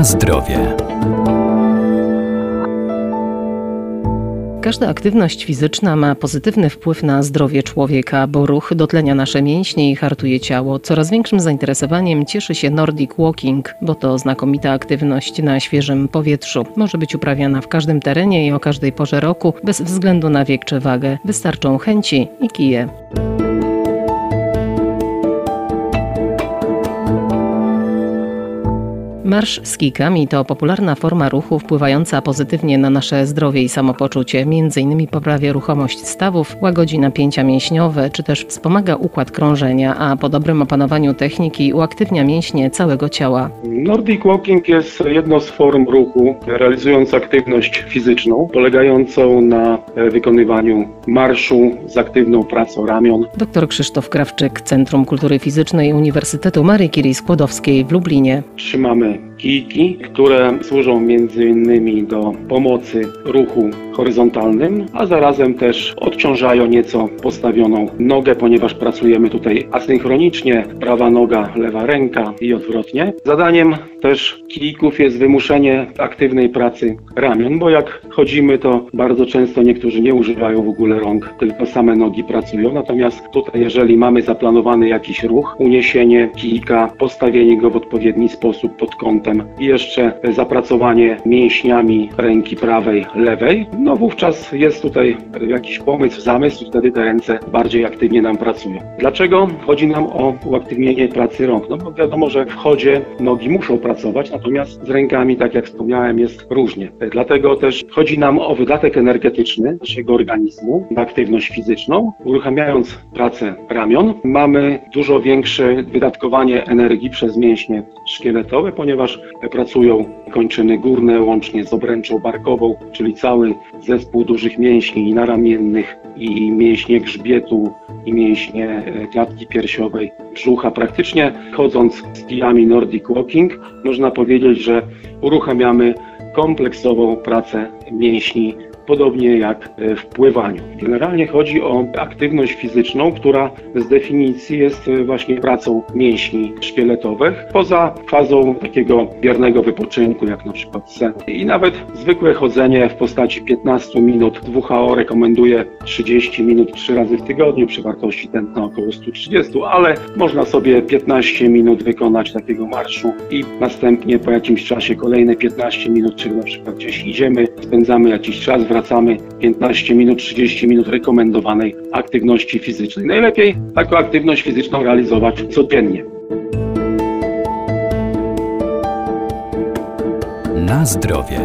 Na zdrowie. Każda aktywność fizyczna ma pozytywny wpływ na zdrowie człowieka, bo ruch dotlenia nasze mięśnie i hartuje ciało. Coraz większym zainteresowaniem cieszy się Nordic Walking, bo to znakomita aktywność na świeżym powietrzu. Może być uprawiana w każdym terenie i o każdej porze roku, bez względu na wiek czy wagę. Wystarczą chęci i kije. Marsz z kijkami to popularna forma ruchu wpływająca pozytywnie na nasze zdrowie i samopoczucie. Między innymi poprawia ruchomość stawów, łagodzi napięcia mięśniowe, czy też wspomaga układ krążenia, a po dobrym opanowaniu techniki uaktywnia mięśnie całego ciała. Nordic Walking jest jedną z form ruchu realizując aktywność fizyczną, polegającą na e, wykonywaniu marszu z aktywną pracą ramion. Dr Krzysztof Krawczyk, Centrum Kultury Fizycznej Uniwersytetu Marii Curie Skłodowskiej w Lublinie. Trzymamy kijki, które służą między innymi do pomocy ruchu horyzontalnym, a zarazem też odciążają nieco postawioną nogę, ponieważ pracujemy tutaj asynchronicznie, prawa noga, lewa ręka i odwrotnie. Zadaniem też kijków jest wymuszenie aktywnej pracy ramion, bo jak chodzimy, to bardzo często niektórzy nie używają w ogóle rąk, tylko same nogi pracują. Natomiast tutaj, jeżeli mamy zaplanowany jakiś ruch, uniesienie kijka, postawienie go w odpowiedni sposób pod kątem i jeszcze zapracowanie mięśniami ręki prawej, lewej, no wówczas jest tutaj jakiś pomysł, zamysł, wtedy te ręce bardziej aktywnie nam pracują. Dlaczego? Chodzi nam o uaktywnienie pracy rąk. No bo wiadomo, że w chodzie nogi muszą pracować, natomiast z rękami, tak jak wspomniałem, jest różnie. Dlatego też chodzi nam o wydatek energetyczny naszego organizmu na aktywność fizyczną. Uruchamiając pracę ramion, mamy dużo większe wydatkowanie energii przez mięśnie szkieletowe, ponieważ pracują kończyny górne łącznie z obręczą barkową, czyli cały zespół dużych mięśni naramiennych i mięśnie grzbietu i mięśnie e, klatki piersiowej, brzucha. Praktycznie chodząc z kijami Nordic Walking można powiedzieć, że uruchamiamy kompleksową pracę mięśni podobnie jak e, w pływaniu. Generalnie chodzi o aktywność fizyczną, która z definicji jest e, właśnie pracą mięśni szkieletowych, poza fazą takiego biernego wypoczynku, jak na przykład sen. I nawet zwykłe chodzenie w postaci 15 minut, WHO rekomenduje 30 minut 3 razy w tygodniu przy wartości tętna około 130, ale można sobie 15 minut wykonać takiego marszu i następnie po jakimś czasie kolejne 15 minut, czyli na przykład gdzieś idziemy, spędzamy jakiś czas, wracamy 15 minut, 30 minut rekomendowanej aktywności fizycznej. Najlepiej taką aktywność fizyczną realizować codziennie. Na zdrowie.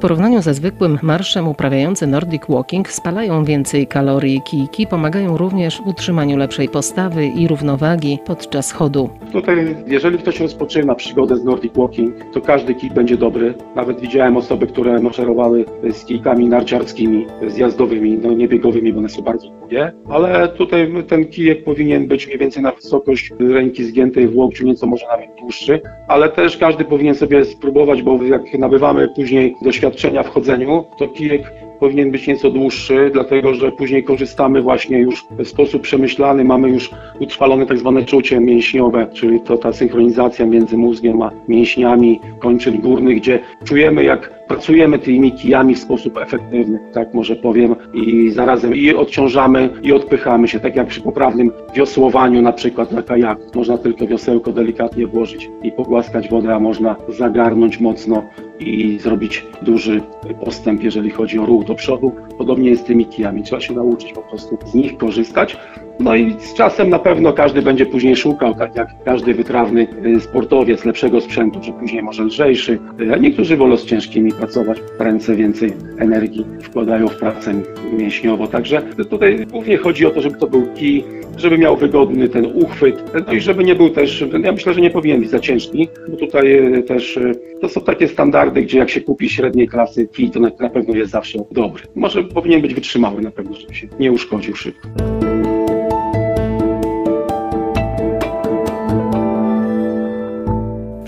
Porównaniu ze zwykłym marszem uprawiający Nordic Walking spalają więcej kalorii. Kijki pomagają również w utrzymaniu lepszej postawy i równowagi podczas chodu. Tutaj, jeżeli ktoś rozpoczyna przygodę z Nordic Walking, to każdy kij będzie dobry. Nawet widziałem osoby, które maszerowały z kijkami narciarskimi, zjazdowymi, no nie biegowymi, bo one są bardzo długie, ale tutaj ten kijek powinien być mniej więcej na wysokość ręki zgiętej w łokciu, nieco może nawet dłuższy, ale też każdy powinien sobie spróbować, bo jak nabywamy później doświadczenie doświadczenia w chodzeniu, to kijek powinien być nieco dłuższy, dlatego że później korzystamy właśnie już w sposób przemyślany, mamy już utrwalone tak zwane czucie mięśniowe, czyli to ta synchronizacja między mózgiem a mięśniami kończyn górnych, gdzie czujemy jak pracujemy tymi kijami w sposób efektywny, tak może powiem, i zarazem i odciążamy, i odpychamy się, tak jak przy poprawnym wiosłowaniu na przykład na kajaku. Można tylko wiosełko delikatnie włożyć i pogłaskać wodę, a można zagarnąć mocno i zrobić duży postęp, jeżeli chodzi o ruch do przodu. Podobnie jest z tymi kijami. Trzeba się nauczyć po prostu z nich korzystać. No i z czasem na pewno każdy będzie później szukał, tak jak każdy wytrawny y, sportowiec, lepszego sprzętu, że później może lżejszy. A niektórzy wolą z ciężkimi pracować, ręce więcej energii wkładają w pracę mięśniowo. Także tutaj głównie chodzi o to, żeby to był kij, żeby miał wygodny ten uchwyt, no i żeby nie był też, ja myślę, że nie powinien być za ciężki, bo tutaj y, też y, to są takie standardy, gdzie jak się kupi średniej klasy kij, to na pewno jest zawsze dobry. Może powinien być wytrzymały na pewno, żeby się nie uszkodził szybko.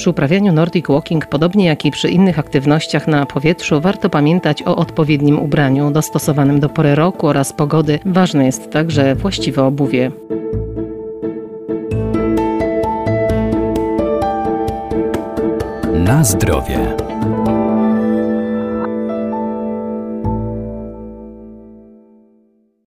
Przy uprawianiu Nordic Walking, podobnie jak i przy innych aktywnościach na powietrzu, warto pamiętać o odpowiednim ubraniu dostosowanym do pory roku oraz pogody. Ważne jest także właściwe obuwie. Na zdrowie.